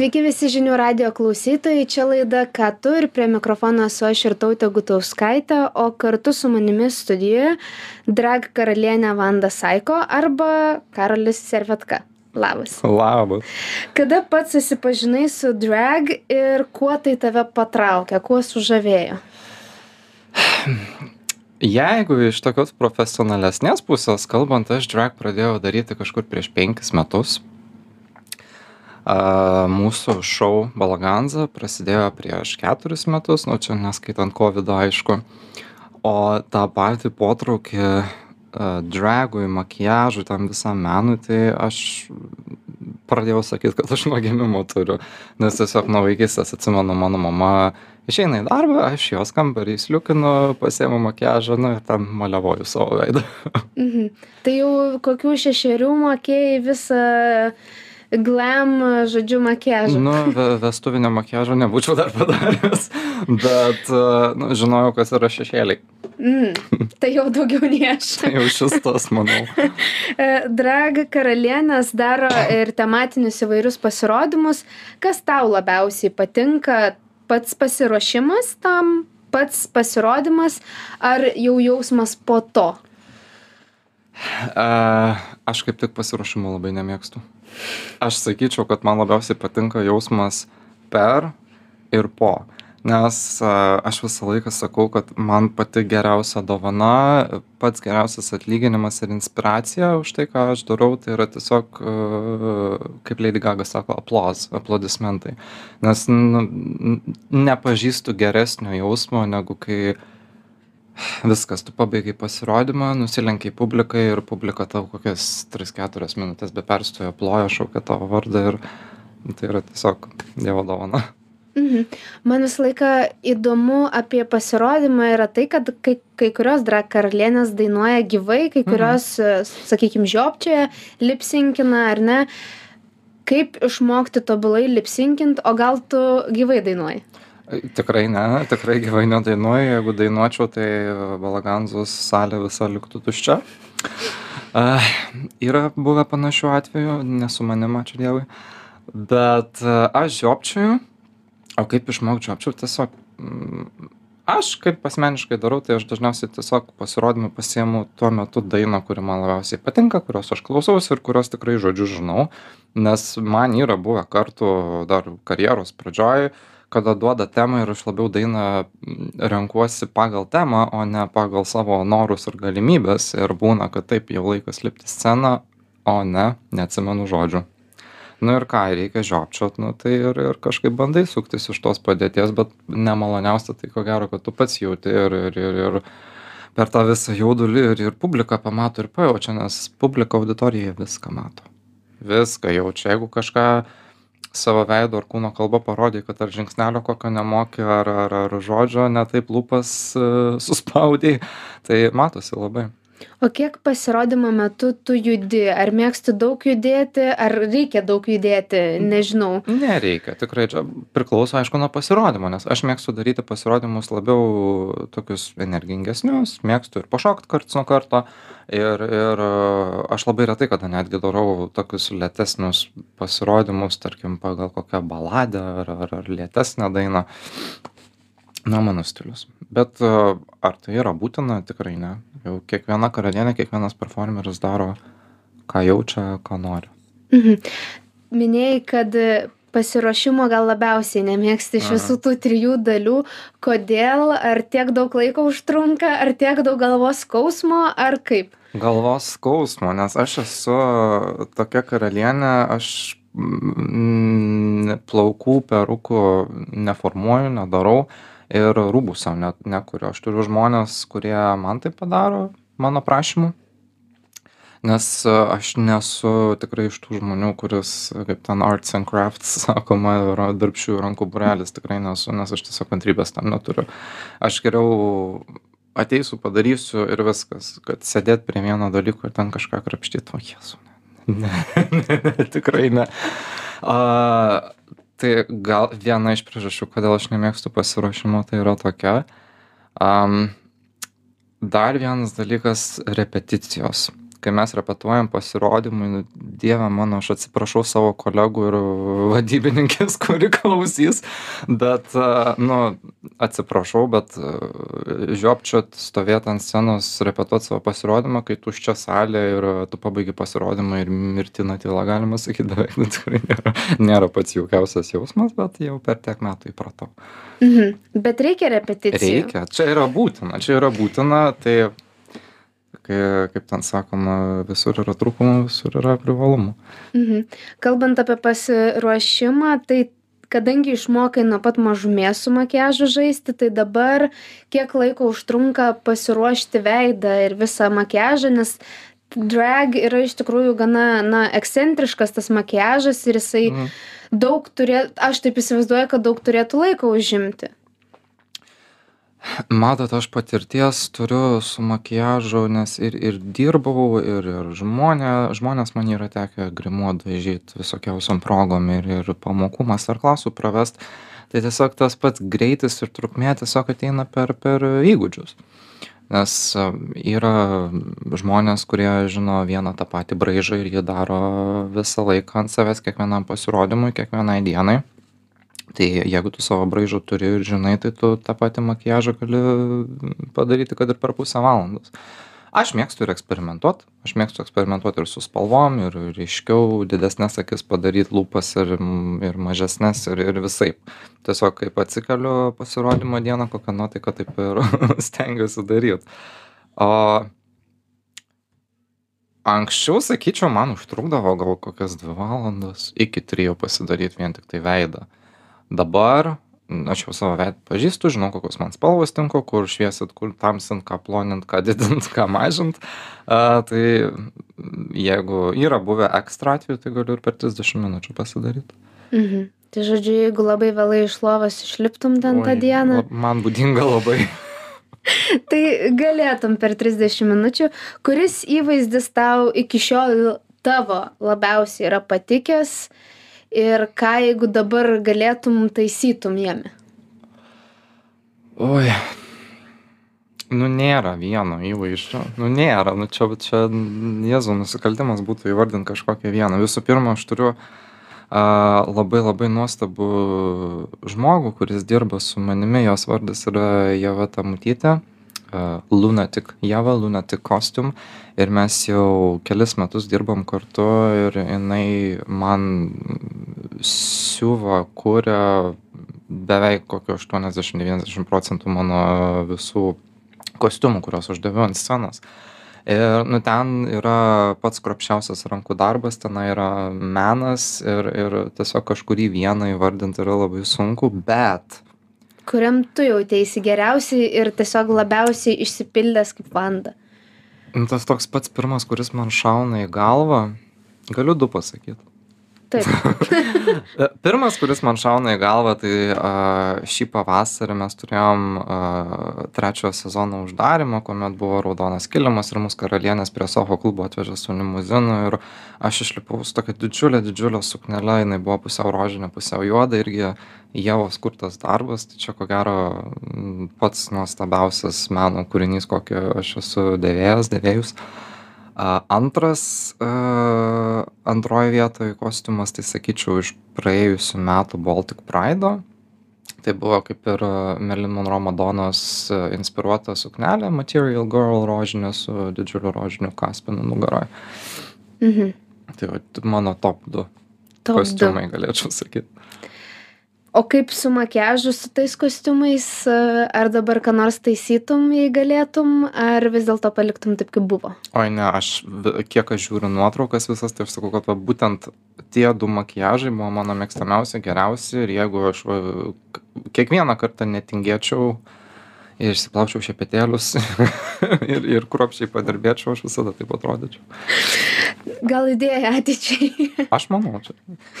Sveiki visi žinių radio klausytojai, čia laida Ką tu ir prie mikrofono esu aš ir tautė Gutauskaitė, o kartu su manimi studijoje drag karalienė Vanda Saiko arba Karolis Servetka. Labas. Labas. Kada pats susipažinai su drag ir kuo tai tave patraukė, kuo sužavėjo? Jeigu iš tokios profesionalesnės pusės kalbant, aš drag pradėjau daryti kažkur prieš penkis metus a, mūsų šou Balaganza prasidėjo prieš keturis metus, nu čia neskaitant COVID, aišku. O tą patį potraukį dragui, makiažui, tam visam menui, tai aš pradėjau sakyti, kad aš nuo gimimo turiu. Nes tiesiog nuo vaikystės atsimenu, mano mama išeina į darbą, aš jos kambarį sliukinu, pasiemu makiažą, nu ir tam maliavoju savo veidą. Mhm. Tai jau kokių šešerių mokėjai visą glam, žodžiu, makiažą. Nu, ve vestuvinio makiažo nebūčiau dar padaręs, bet, nu, žinojau, kas yra šešėliai. Mm, tai jau daugiau nei aš. tai jau šis tas, manau. Drag karalienės daro ir tematinius įvairius pasirodymus. Kas tau labiausiai patinka? Pats pasiruošimas tam, pats pasirodymas, ar jau jausmas po to? Uh, aš kaip tik pasiruošimo labai nemėgstu. Aš sakyčiau, kad man labiausiai patinka jausmas per ir po. Nes aš visą laiką sakau, kad man pati geriausia dovana, pats geriausias atlyginimas ir inspiracija už tai, ką aš darau, tai yra tiesiog, kaip Lady Gaga sako, aplos, aplodismentai. Nes nu, nepažįstu geresnio jausmo, negu kai uh, viskas tu pabaigei pasirodymą nusilenkei publikai ir publika tau kokias tris keturias minutes be perstojo ploja šaukia tavo vardą ir tai yra tiesiog dievo dovana Mhm. Man visą laiką įdomu apie pasirodymą yra tai, kad kai, kai kurios drag karalienės dainuoja gyvai, kai Mhm. kurios, mhm. sakykime, žiopčioje, lipsinkina ar ne. Kaip išmokti tobulai lipsinkint, o gal tu gyvai dainuoji? Tikrai ne, tikrai gyvai nedainuoju, jeigu dainuočiau, tai Balaganzos salė visa liktų tuščia. Uh, yra buvę panašių atvejų, nesu manim, ačiū Dievui. Bet uh, aš žiopčiau, o kaip išmokčiau, apčiau tiesiog, mm, aš kaip asmeniškai darau, tai aš dažniausiai tiesiog pasirodymą pasiemu tuo metu dainą, kuri man labiausiai patinka, kurios aš klausausi ir kurios tikrai žodžiu žinau, nes man yra buvę kartų dar karjeros pradžioj, uh, kada duoda temą ir aš labiau dainą renkuosi pagal temą, o ne pagal savo norus ir galimybės. Ir būna, kad taip jau laikas lipti sceną, o ne, neatsimenu žodžių. Nu ir ką, reikia žiopčiot, nu tai ir, ir kažkaip bandai suktis iš tos padėties, bet nemaloniausia tai ko gero, kad tu pats jauti ir, ir, ir, ir per tą visą jaudulį ir, ir publika pamato ir pajaučia, nes publika auditorija viską mato. Viską jaučia. Jeigu kažką savo veido ar kūno kalba parodai, kad ar žingsnelio kokio nemoki, ar, ar, ar žodžio netaip lūpas uh, suspaudai, tai matosi labai. O kiek pasirodymo metu tu judi? Ar mėgsti daug judėti, ar reikia daug judėti? Nežinau. Nereikia, tikrai čia priklauso, aišku, nuo pasirodymo, nes aš mėgstu daryti pasirodymus labiau tokius energingesnius, mėgstu ir pašokti karts nuo karto. Ir, ir aš labai retai kada netgi darau tokius lėtesnius pasirodymus, tarkim, pagal kokią baladę ar, ar, ar lėtesnę dainą. Na, mano stilius. Bet ar tai yra būtina, tikrai ne. Jau kiekviena karalienė, kiekvienas performeris daro, ką jaučia, ką nori. Mhm. Minėjai, kad pasiruošimo gal labiausiai nemėgsti iš visų tų trijų dalių. Kodėl? Ar tiek daug laiko užtrunka, ar tiek daug galvos skausmo, ar kaip? Galvos skausmo, nes aš esu tokia karalienė, aš mm, plaukų, perukų neformuoju, nedarau ir rūbų savo net nekuriu. Aš turiu žmonės, kurie man tai padaro, mano prašymu. Nes aš nesu tikrai iš tų žmonių, kuris, kaip ten arts and crafts, sakoma, darbščių rankų burelis, tikrai nesu, nes aš tiesiog kantrybės tam neturiu. Aš geriau ateisiu, padarysiu ir viskas, kad sėdėt prie vieno dalyko ir ten kažką krapštyti, o jesu. Ne, ne, ne, tikrai ne. A, tai gal viena iš priežasčių, kodėl aš nemėgstu pasiruošimo, tai yra tokia. Um, dar vienas dalykas - repeticijos. Kai mes repetuojam pasirodymui nu dieve mano aš atsiprašau savo kolegų ir vadybininkės kuri klausys bet nu atsiprašau bet žiopčiot stovėt ant scenos repetuot savo pasirodymą kai tuščia salė ir tu pabaigi pasirodymą ir mirtina tyla galima sakyt beveik nu tikrai nėra nėra pats jaukiausias jausmas bet jau per tiek metų įpratau mhm. bet reikia repeticijų reikia čia yra būtina čia yra būtina tai kai kaip ten sakoma visur yra trūkumų visur yra privalumų mhm. kalbant apie pasiruošimą tai kadangi išmokai nuo pat mažumės su makiažu žaisti tai dabar kiek laiko užtrunka pasiruošti veidą ir visą makiažą nes drag yra iš tikrųjų gana na ekscentriškas tas makiažas ir jisai mhm. daug turė aš taip įsivaizduoju kad daug turėtų laiko užimti matot aš patirties turiu su makiažu nes ir ir dirbau ir ir žmonė žmones man yra tekę grimuot dažyt visokiausiom progom ir ir pamokų masterklasų pravest. Tai tiesiog tas pats greitis ir trukmė tiesiog ateina per per įgūdžius. Nes yra žmonės kurie žino vieną tą patį braižą ir jį daro visą laiką ant savęs kiekvienam pasirodymui kiekvienai dienai tai jeigu tu savo braižą turi ir žinai tai tu tą patį makiažą gali padaryti kad ir per pusę valandos. Aš mėgstu ir eksperimentuot. Aš mėgstu eksperimentuot ir su spalvom ir ryškiau didesnes akis padaryt lūpas ir ir mažesnes ir ir visaip. Tiesiog kaip atsikeliu pasirodymo dieną kokia nuotaika taip ir stengiuosi daryt. O anksčiau sakyčiau man užtrukdavo gal kokias dvi valandas iki trijų pasidaryt vien tiktai veidą dabar aš jau savo veidą pažįstu žinau kokios man spalvos tinka kur šviesint kur tamsint ką plonint ką didint ką mažint. A tai jeigu yra buvę ekstra atvejų tai galiu ir per trisdešim minučių pasidaryt. Mhm. Tai žodžiu jeigu labai vėlai iš lovos išliptum ten tą dieną man būdinga labai. Tai galėtum per trisdešim minučių. Kuris įvaizdis tau iki šiol tavo labiausiai yra patikęs ir ką jeigu dabar galėtum taisytum jame? Oi. Nu, nėra vieno įvaizdžio. Nu, nėra. Nu, čia, čia, jėzų, nusikaltimas būtų įvardinti kažkokią vieną. Visų pirma, aš turiu a, labai labai nuostabų žmogų, kuris dirba su manimi. Jos vardas yra Java Tamutytė. Lunatic Java, Lunatic Costume ir mes jau kelis metus dirbam kartu ir jinai man siuva, kuria beveik kokio 80-90 procentų mano visų kostiumų, kuriuos aš deviu ant scenos. Ir nu, ten yra pats kropščiausias rankų darbas, ten yra menas ir, ir tiesiog kažkurį vieną įvardinti yra labai sunku, bet kuriam tu jauteisi geriausiai ir tiesiog labiausiai išsipildęs kaip vanda? Nu, tas toks pats pirmas, kuris man šauna į galvą, galiu du pasakyti. Taip. Pirmas, kuris man šauna į galvą, tai a, šį pavasarį mes turėjom a, trečiojo sezono uždarimą, kuomet buvo raudonas kilimas ir mūsų karalienės prie Soho klubo atvežė su limuzinu ir aš išlipau su tokia didžiulė, didžiulė suknelė, jinai buvo pusiau rožinė, pusiau juoda irgi Jėvos kurtas darbas, tai čia ko gero pats nuostabiausias meno kūrinys, kokį aš esu dėvėjęs, dėvėjus. Antras, antroji vietoje kostiumas, tai sakyčiau, iš praėjusių metų Baltic Pride. Tai buvo kaip ir Merlin Monroe Madonos inspiruota suknelė, Material Girl rožinė su didžiuliu rožiniu kaspinu nugaroje. Mhm. Tai va, mano top 2 top kostiumai, 2. galėčiau sakyti o kaip su makiažu su tais kostiumais ar dabar ką nors taisytum jei galėtum ar vis dėlto paliktum taip kaip buvo oi ne aš kiek aš žiūriu nuotraukas visas tai aš sakau kad va būtent tie du makiažai buvo mano mėgstamiausi geriausi ir jeigu aš va kiekvieną kartą netingėčiau ir išsiplaučiau šepetėlius ir, ir kruopščiai padirbėčiau, aš visada taip atrodyčiau. Gal idėja ateičiai? aš manau, čia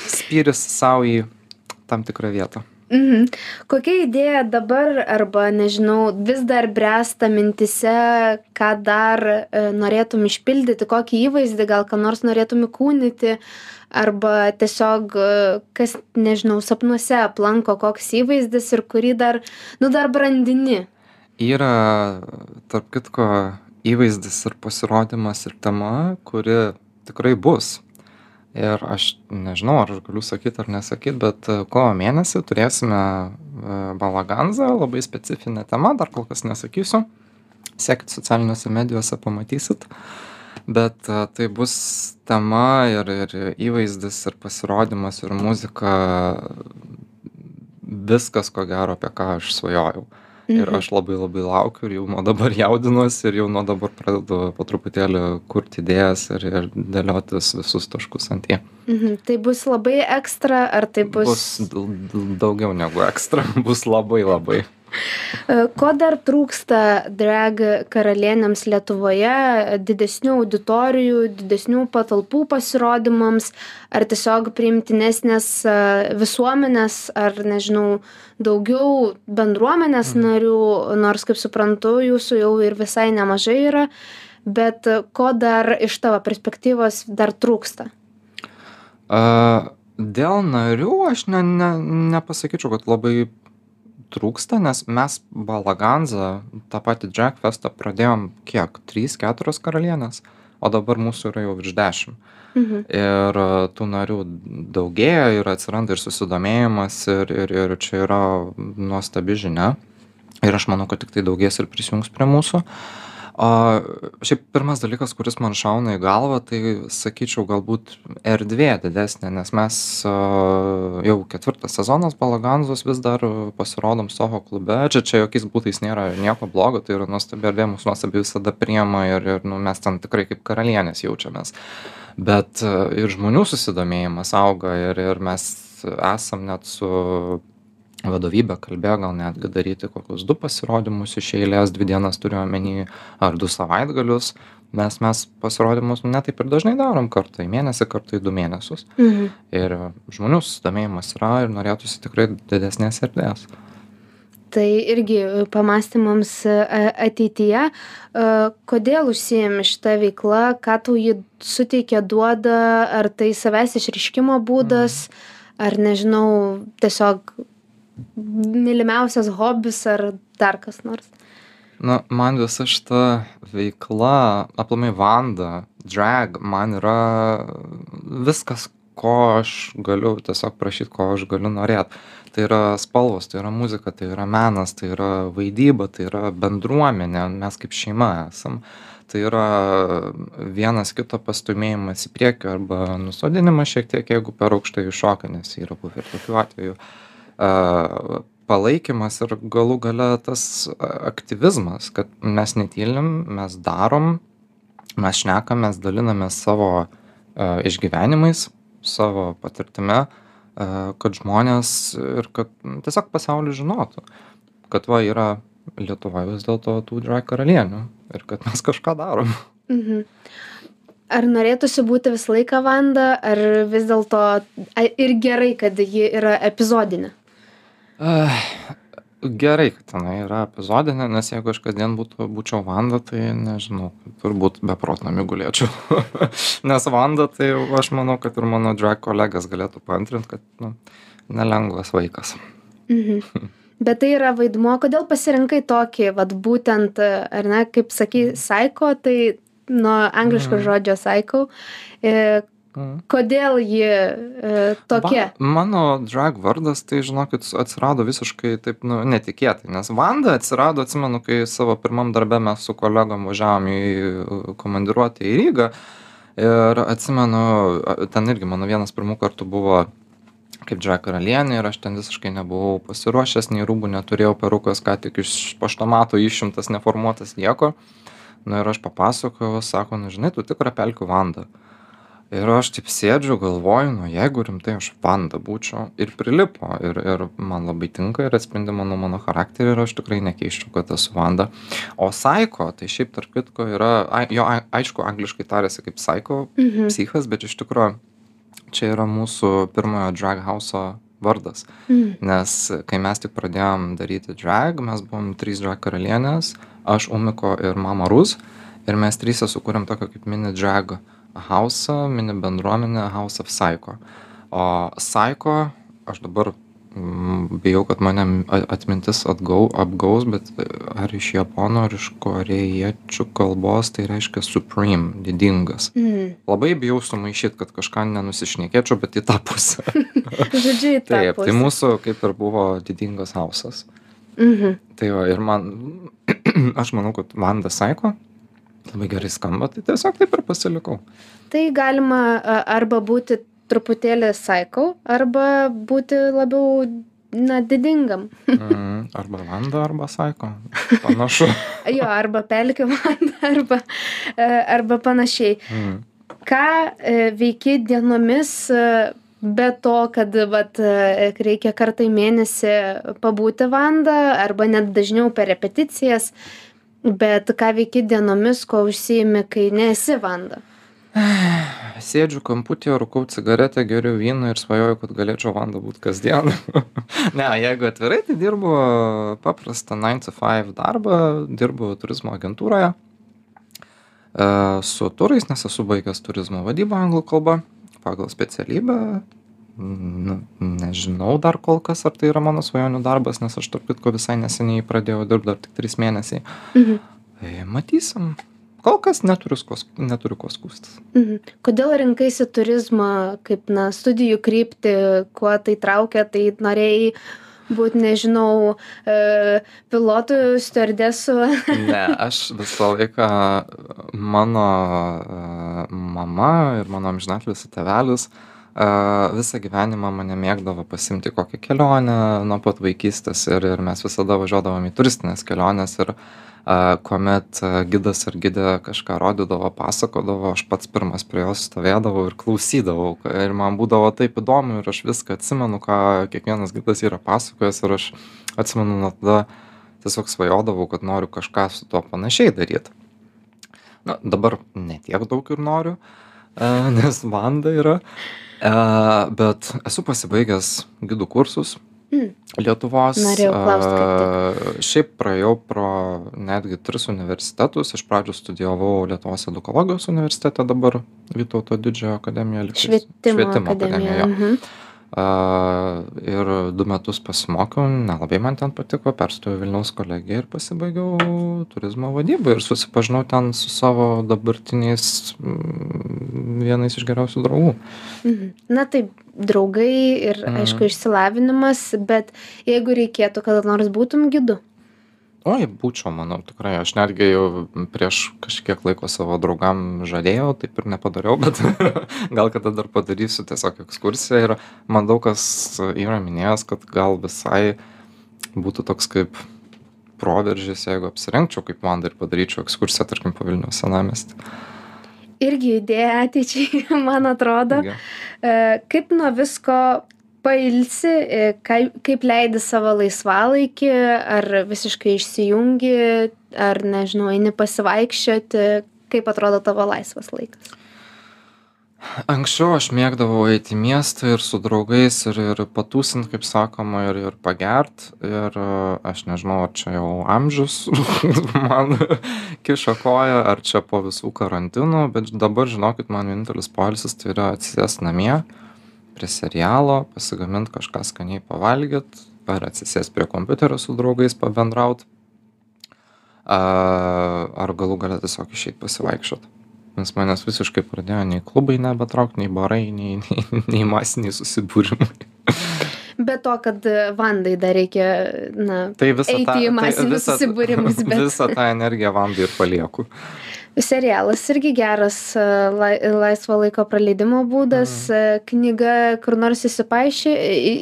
spyris savo į tam tikrą vietą. Mhm. Kokia idėja dabar arba, nežinau, vis dar bręsta mintise, ką dar e, norėtum išpildyti, kokį įvaizdį, gal ką nors norėtum įkūnyti, arba tiesiog, e, kas, nežinau, sapnuose aplanko koks įvaizdis ir kurį dar, nu, dar brandini. Yra, tarp kitko, įvaizdis ir pasirodymas ir tema, kuri tikrai bus. Ir aš nežinau, ar aš galiu sakyti ar nesakyti, bet e, kovo mėnesį turėsime e, balaganzą, labai specifinę temą, dar kol kas nesakysiu. Sekit socialiniuose medijuose, pamatysit. Bet e, tai bus tema ir, ir įvaizdis, ir pasirodymas, ir muzika, viskas, ko gero, apie ką aš svajojau. Ir Mhm. aš labai labai laukiu ir jau nuo dabar jaudinuosi ir jau nuo dabar pradedu po truputėlį kurti idėjas ir, ir dėliotis visus taškus ant jie. Mhm. Tai bus labai ekstra, ar tai bus... Bus daugiau negu ekstra, bus labai labai. E, Ko dar trūksta drag karalienėms Lietuvoje? Didesnių auditorijų, didesnių patalpų pasirodymams, ar tiesiog priimtinesnės e, visuomenės, ar nežinau, daugiau bendruomenės narių, nors kaip suprantu, jūsų jau ir visai nemažai yra, bet e, ko dar iš tavo perspektyvos dar trūksta? A, Dėl narių aš ne, ne, nepasakyčiau, kad labai trūksta, nes mes Balaganzą, tą patį Jackfestą pradėjom kiek? 3-4 karalienės, o dabar mūsų yra jau virš 10. Mhm. Ir a, tų narių daugėja ir atsiranda ir susidomėjimas ir, ir, ir čia yra nuostabi žinia. Ir aš manau, kad tik tai daugės ir prisijungs prie mūsų. O šiaip pirmas dalykas, kuris man šauna į galvą, tai sakyčiau galbūt erdvė didesnė, nes mes a, jau ketvirtas sezonas Balaganzos vis dar pasirodom Soho klube. Čia, čia jokiais būtais nėra nieko blogo, tai yra nuostabi erdvė, mūsų nuostabi visada priema ir, ir nu, mes ten tikrai kaip karalienės jaučiamės. Bet a, ir žmonių susidomėjimas auga ir, ir mes esam net su vadovybė kalbėjo gal netgi daryti kokius du pasirodymus iš eilės, dvi dienas turiu omeny, ar du savaitgalius, nes mes pasirodymus ne taip ir dažnai darom kartą į mėnesį, kartą į du mėnesius. Mhm. Ir žmonių susidomėjimas yra ir norėtųsi tikrai didesnės erdvės. Tai irgi pamastymams e, ateityje, E, kodėl užsijėmi šitą veiklą, ką tau ji suteikia, duoda, ar tai savęs išriškimo būdas, ar nežinau, tiesiog mylimiausias hobis ar dar kas nors. Na, man visa šita veikla, aplamai vanda, drag, man yra viskas, ko aš galiu tiesiog prašyti, ko aš galiu norėti. Tai yra spalvos, tai yra muzika, tai yra menas, tai yra vaidyba, tai yra bendruomenė, mes kaip šeima esam. Tai yra vienas kito pastumėjimas į priekį arba nusodinimas šiek tiek, jeigu per aukštai iššoka, nes yra buvę ir tokių atvejų. Uh, palaikymas ir galų gale tas aktyvizmas, kad mes netylim, mes darom, mes šnekam, mes dalinamės savo uh, išgyvenimais, savo patirtime, uh, kad žmonės ir kad tiesiog pasaulis žinotų, kad va yra Lietuvoje vis dėlto tų drag karalienių ir kad mes kažką darom. Mhm. Ar norėtųsi būti visą laiką vanda, ar vis dėlto a, ir gerai, kad ji yra epizodinė? Uh, gerai, kad tenai yra epizodinė, nes jeigu aš kasdien būtų, būčiau Vanda, tai nežinau, turbūt beprotnami gulėčiau. nes Vanda, tai aš manau, kad ir mano drag kolegas galėtų paantrinti, kad nu, nelengvas vaikas. Mhm. Bet tai yra vaidmuo, kodėl pasirinkai tokį, vad būtent, ar ne, kaip sakai, psycho, tai nuo angliško Mhm. žodžio psycho. E, Mhm. kodėl ji e, tokia? Va, mano drag vardas, tai žinokit, atsirado visiškai taip, nu, netikėtai, nes Vanda atsirado, atsimenu, kai savo pirmam darbę mes su kolegom važiavom į uh, komandiruotę į Rygą ir atsimenu, ten irgi mano vienas pirmų kartų buvo kaip drag karalienė ir aš ten visiškai nebuvau pasiruošęs, nei rūbų neturėjau perukas, ką tik iš paštomato išimtas, neformuotas nieko. Na ir aš papasakojau, sako, nu žinai, tu tikra pelkių Vanda. Ir aš taip sėdžiu, galvoju, nu jeigu rimtai aš vanda būčiau ir prilipo ir, ir man labai tinka ir atspindi mano, mano charakterį ir aš tikrai nekeiščiau, kad esu vanda. O Saiko, tai šiaip tarp kitko yra, ai- jo ai- aišku, angliškai tarėsi kaip Saiko Mhm. psichas, bet iš tikrųjų čia yra mūsų pirmojo drag house'o vardas. Mhm. Nes kai mes tik pradėjom daryti drag, mes buvom trys drag karalienės, aš, Umiko ir mama Rus. Ir mes trysia sukūrėm tokią kaip mini drag house, mini bendruomenę House of Psycho. O Psycho, aš dabar mm, bijau, kad mane atmintis atgau, apgaus, bet e, ar iš japonų, ar iš korejiečių kalbos tai reiškia supreme, didingas. Mm. Labai bijau sumaišyti, kad kažką nenusišnekėčiau, bet į tą pusę. Žodžiu, į tą Taip, tai mūsų kaip ir buvo didingas hausas. Mhm. Tai va, ir man, aš manau, kad Vanda Saiko labai gerai skamba, tai tiesiog taip ir pasilikau. Tai galima arba būti truputėlį psycho, arba būti labiau, na, didingam. Mm, arba Vanda, arba Saiko. Panašu. Jo, arba pelkių vanda, arba, arba panašiai. Mm. Ką e, veiki dienomis e, be to, kad vat, e, reikia kartą į mėnesį pabūti vanda, arba net dažniau per repeticijas, bet ką veiki dienomis, ko užsiimi, kai nesi vanda? Sėdžiu kamputėje, rūkau cigaretę, geriu vyną ir svajoju, kad galėčiau Vanda būti kasdien. ne, jeigu atvirai, tai dirbu paprastą 9 to 5 darbą, dirbu turizmo agentūroje e, su turais, nes esu baigęs turizmo vadybą anglų kalbą pagal specialybę. Nu, nežinau dar kol kas, ar tai yra mano svajonių darbas, nes aš tarp kitko visai neseniai pradėjau dirbti dar tik 3 mėnesiai. Mhm. Tai matysim. Kol kas neturiu, ko sk- neturiu ko skūstis. Mhm. Kodėl rinkaisi turizmą kaip na, studijų krypti, kuo tai traukia, tai norėjai būti, nežinau, e, pilotų, stewardesų. Ne, aš visą laiką mano e, mama ir mano amžinatlis tėvelis e, visą gyvenimą mane mėgdavo pasimti kokią kelionę nuo pat vaikystės ir, ir mes visada važiuodavom į turistinės keliones ir e, kuomet gidas ar gidė kažką rodydavo, pasakodavo, aš pats pirmas prie jos stovėdavau ir klausydavau ir man būdavo taip įdomu ir aš viską atsimenu, ką kiekvienas gidas yra pasakojęs ir aš atsimenu nuo tada tiesiog svajodavau, kad noriu kažką su tuo panašiai daryti. Na, dabar netiek daug ir noriu, e, nes vanda yra, e, bet esu pasibaigęs gidų kursus Mm. Lietuvos. Norėjau klaust kaip e, Šiaip praėjau pro netgi tris universitetus. Iš pradžių studijavau Lietuvos edukologijos universitete, dabar Vytauto didžiojo akademija. lygtais. Švietimo, akademija. jo. Mhm. A, ir du metus pasimokiau, nelabai man ten patiko, perstojau į Vilniaus kolegiją ir pasibaigiau turizmo vadybą ir susipažinau ten su savo dabartiniais mm, vienais iš geriausių draugų. Mhm. Na taip, draugai ir, Mhm. aišku, išsilavinimas, bet jeigu reikėtų, kada nors būtum gidu. Oi, būčiau, manau, tikrai. Aš netgi jau prieš kažkiek laiko savo draugam žadėjau, taip ir nepadariau, bet gal kada dar padarysiu tiesiog ekskursiją. Ir man daug kas yra minėjęs, kad gal visai būtų toks kaip proveržis, jeigu apsirengčiau kaip man ir padaryčiau ekskursiją, tarkim, po Vilnius senamestį. Irgi idėja ateičiai, man atrodo. E, Kaip nuo visko pailsi, e, kai- kaip leidi savo laisvalaikį, ar visiškai išsijungi, ar, nežinau, eini pasivaikščioti, kaip atrodo tavo laisvas laikas. Anksčiau aš mėgdavau eiti į miestą ir su draugais ir, ir patūsint, kaip sakoma, ir, ir pagert. Ir e, aš nežinau, ar čia jau amžius man kiša koją, ar čia po visų karantinų, bet dabar žinokit, man vienintelis poilsis tai yra atsisės namie prie serialo, pasigaminti kažką skaniai pavalgyti, ar atsisės prie kompiuterio su draugais pabendraut, ar galų galę tiesiog išeiti pasivaikščioti nes manęs visiškai pradėjo nei klubai nebetraukt, nei barai, nei, nei, nei masiniai susibūrimai. Be to, kad vandai dar reikia, na, Tai Eiti tą, į masinius visą- susibūrimus, bet- Visą tą energiją vandai ir palieku. Serialas irgi geras e, lai, laisvo laiko praleidimo būdas, mm. knyga kur nors įsipaišė,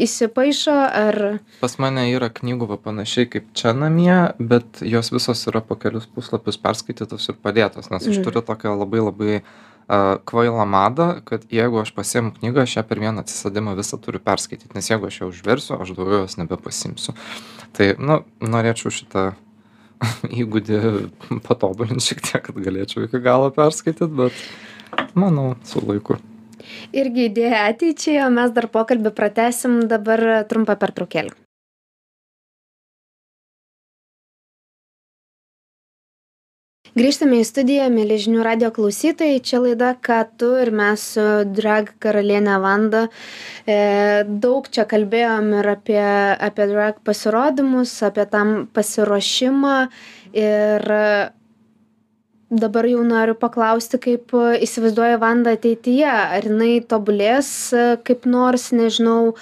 įsipaišo, ar... Pas mane yra knygų va panašiai kaip čia namie, bet jos visos yra po kelius puslapius perskaitytos ir padėtos, nes aš Mhm. turiu tokią labai labai uh, kvailą madą, kad jeigu aš pasiemu knygą, aš ją per vieną atsisadimą visą turiu perskaityti, nes jeigu aš ją užversiu, aš daugiau jos nebepasimsiu. Tai, nu, norėčiau šitą įgūdį patobulinti šiek tiek, kad galėčiau iki galo perskaityti, bet manau, su laiku. Irgi idėja ateičiai, o mes dar pokalbį pratesim dabar trumpą pertraukėlį. Grįžtame į studiją, mėly žinių radio klausytojai. Čia laida, ką tu ir mes su drag karalienė Vanda. E, daug čia kalbėjom ir apie, apie drag pasirodymus, apie tam pasiruošimą. Ir dabar jau noriu paklausti, kaip įsivaizduoja Vanda ateityje. Ar jinai tobulės kaip nors, nežinau.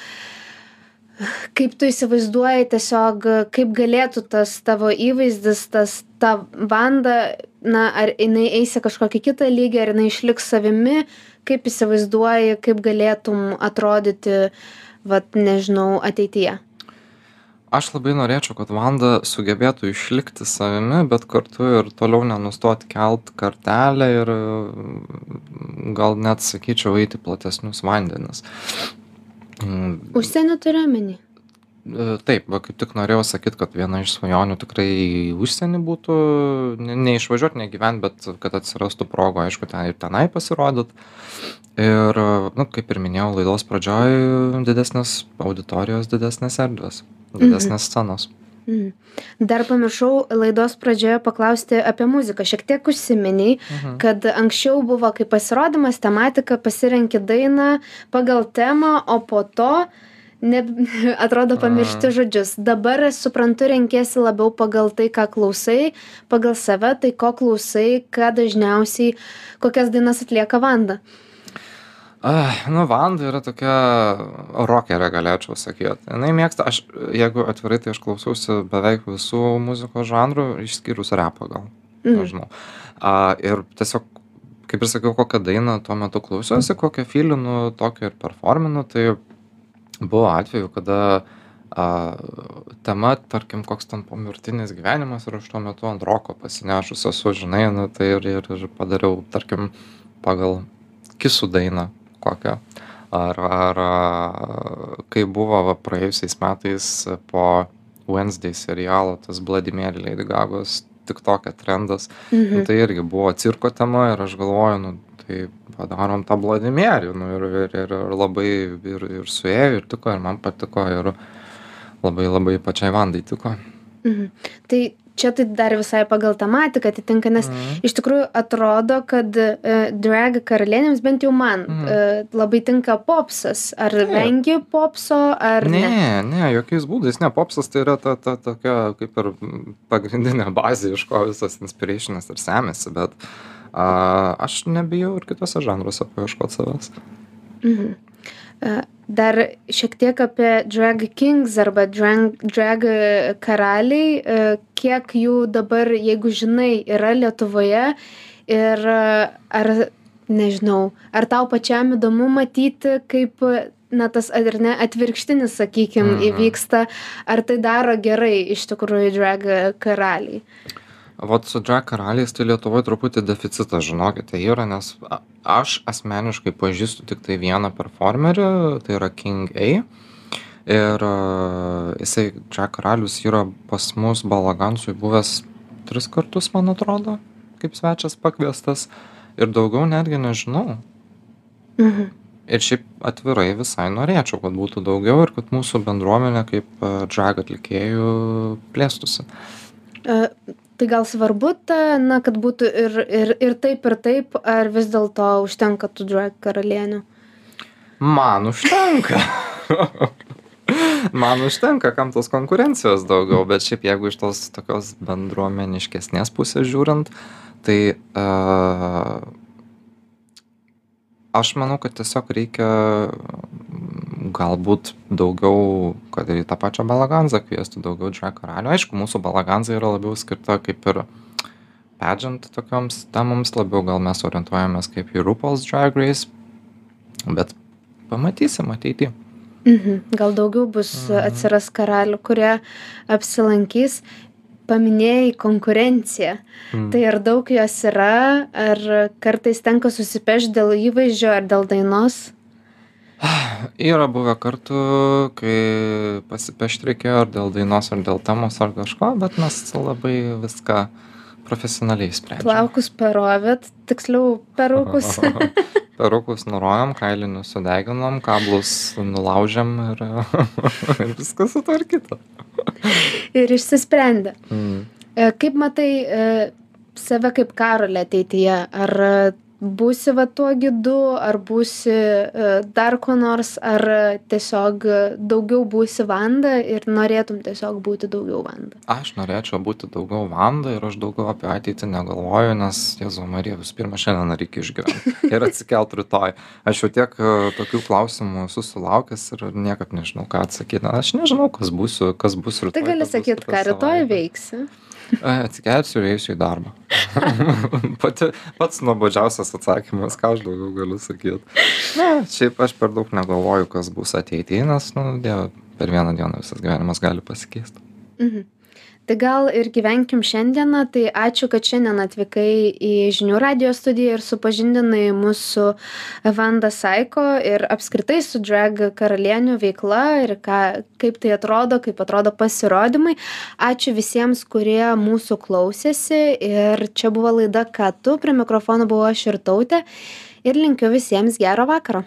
Kaip tu įsivaizduoji tiesiog, kaip galėtų tas tavo įvaizdis, tas ta Vanda, na, ar jinai eis į kažkokį kitą lygį, ar jinai išliks savimi, kaip įsivaizduoji, kaip galėtum atrodyti, vat, nežinau, ateityje? Aš labai norėčiau, kad Vanda sugebėtų išlikti savimi, bet kartu ir toliau nenustoti kelt kartelę ir gal net sakyčiau eiti platesnius vandenis. Užsienio turiu menį. E, taip va kaip tik norėjau sakyt kad viena iš svajonių tikrai į užsienį būtų ne neišvažiuot negyvent bet kad atsirastų progų aišku ten ir tenai pasirodyt ir nu kaip ir minėjau laidos pradžioj didesnės auditorijos didesnės erdvės didesnės scenos Mhm. Dar pamiršau laidos pradžioje paklausti apie muziką. Šiek tiek užsiminiai, mhm. kad anksčiau buvo kaip pasirodymas, tematika, pasirenki dainą pagal temą, o po to uh, ne atrodo pamiršti žodžius dabar suprantu renkiesi labiau pagal tai ką klausai pagal save tai ko klausai ką dažniausiai kokias dainas atlieka vanda Ai, nu, Vanda yra tokia rokerė, galėčiau sakyti. Jis mėgsta, aš, jeigu atvirai, tai aš klausiausi beveik visų muzikos žanrų, išskyrus repą gal. Mm. Nežinau. A, ir tiesiog, kaip ir sakiau, kokią dainą tuo metu klausiausi, kokią filinu, tokią ir performinu, tai buvo atvejų kada a, tema, tarkim, koks ten pomirtinis gyvenimas ir aš tuo metu ant roko pasinešus esu, žinai, nu, tai ir, ir, ir padariau, tarkim, pagal kisų dainą kokią. Ar, ar kai buvo va, praėjusiais metais po Wednesday serialo tas Vladimir Lady Gagos tik tokia trendas, nu, mhm. tai irgi buvo cirko tema ir aš galvoju, nu, tai padarom tą Vladimierį. Nu, ir, ir, ir, ir labai ir, ir suėjo, ir tiko, ir man patiko, ir labai labai pačiai Vandai tiko. Mhm. Tai čia tai dar visai pagal tematiką atitinka, nes mhm. iš tikrųjų atrodo, kad uh, drag karalienėms, bent jau man, mhm. uh, labai tinka popsas. Ar Taip. vengi popso, ar ne? Ne, ne, jokiais būdais, ne, popsas tai yra ta, ta tokia kaip ir pagrindinė bazė, iš ko visas inspirationas ir semėsi, bet uh, a, aš nebijau ir kituose žanruose paieškot savęs. Mhm. Dar šiek tiek apie drag kings arba drag, drag karaliai, kiek jų dabar, jeigu žinai, yra Lietuvoje ir ar, nežinau, ar tau pačiam įdomu matyti, kaip na tas ar ne atvirkštinis sakykim mhm. įvyksta ar tai daro gerai iš tikrųjų drag karaliai vat su drag karaliais tai lietuvoj truputį deficitas žinokite yra nes aš asmeniškai pažįstu tiktai vieną performerį tai yra king a. Ir jisai drag karalius yra pas mus balagansui buvęs tris kartus man atrodo kaip svečias pakviestas. Ir daugiau netgi nežinau. Mhm. ir šiaip atvirai visai norėčiau kad būtų daugiau ir kad mūsų bendruomenė kaip drag atlikėjų plėstųsi tai gal svarbu ta na kad būtų ir ir ir taip ir taip ar vis dėlto užtenka tų drag karalienių? Man užtenka. Man užtenka kam tos konkurencijos daugiau bet šiaip jeigu iš tos tokios bendruomeniškesnės pusės žiūrint tai a aš manau kad tiesiog reikia galbūt daugiau kad ir į tą pačią balaganzą kviestų daugiau drag karalių aišku mūsų balaganza yra labiau skirta kaip ir pageant tokioms temoms labiau gal mes orientuojamės kaip į RuPaul's Drag Race bet pamatysim ateity mhm. gal daugiau bus mhm. atsiras karalių kurie apsilankys paminėjai konkurenciją mhm. tai ar daug jos yra ar kartais tenka susipešt dėl įvaizdžio ar dėl dainos Yra buvę kartų, kai pasipešti reikėjo ar dėl dainos, ar dėl temos, ar kažko, bet mes labai viską profesionaliai sprendžiame. Plaukus perovėt, tiksliau perukus. perukus nurojom, kailinius sudeginom, kablus nulaužėm ir, ir viskas sutvarkyta. ir išsisprendė. Mm. E, kaip matai, e, save kaip karolį ateityje ar būsi va tuo gidu ar būsi e, dar kuo nors ar tiesiog daugiau būsi vanda ir norėtum tiesiog būti daugiau vanda? Aš norėčiau būti daugiau vanda ir aš daugiau apie ateitį negalvoju nes jėzau marija visų pirma šiandien reikia išgyvent ir atsikelt rytoj. Aš jau tiek e, tokių klausimų esu sulaukęs ir niekaip nežinau ką atsakyt aš nežinau kas būsiu kas bus rytoj tai gali sakyt ką rytoj veiksi Atsikelsiu ir eisiu į darbą. Pati, pats nuobodžiausias atsakymas, ką aš daugiau galiu sakyti. Ne, šiaip aš per daug negalvoju, kas bus ateityje, nes, nu, dieve, per vieną dieną visas gyvenimas gali pasikeisti. Mhm. Tai gal ir gyvenkim šiandieną, tai ačiū, kad šiandien atvykai į žinių radio studiją ir supažindinai mūsų Vanda Saiko ir apskritai su drag karalienių veikla ir ką, kaip tai atrodo, kaip atrodo pasirodymai. Ačiū visiems, kurie mūsų klausėsi ir čia buvo laida, ką tu, prie mikrofono buvo aš ir tautė ir linkiu visiems gero vakaro.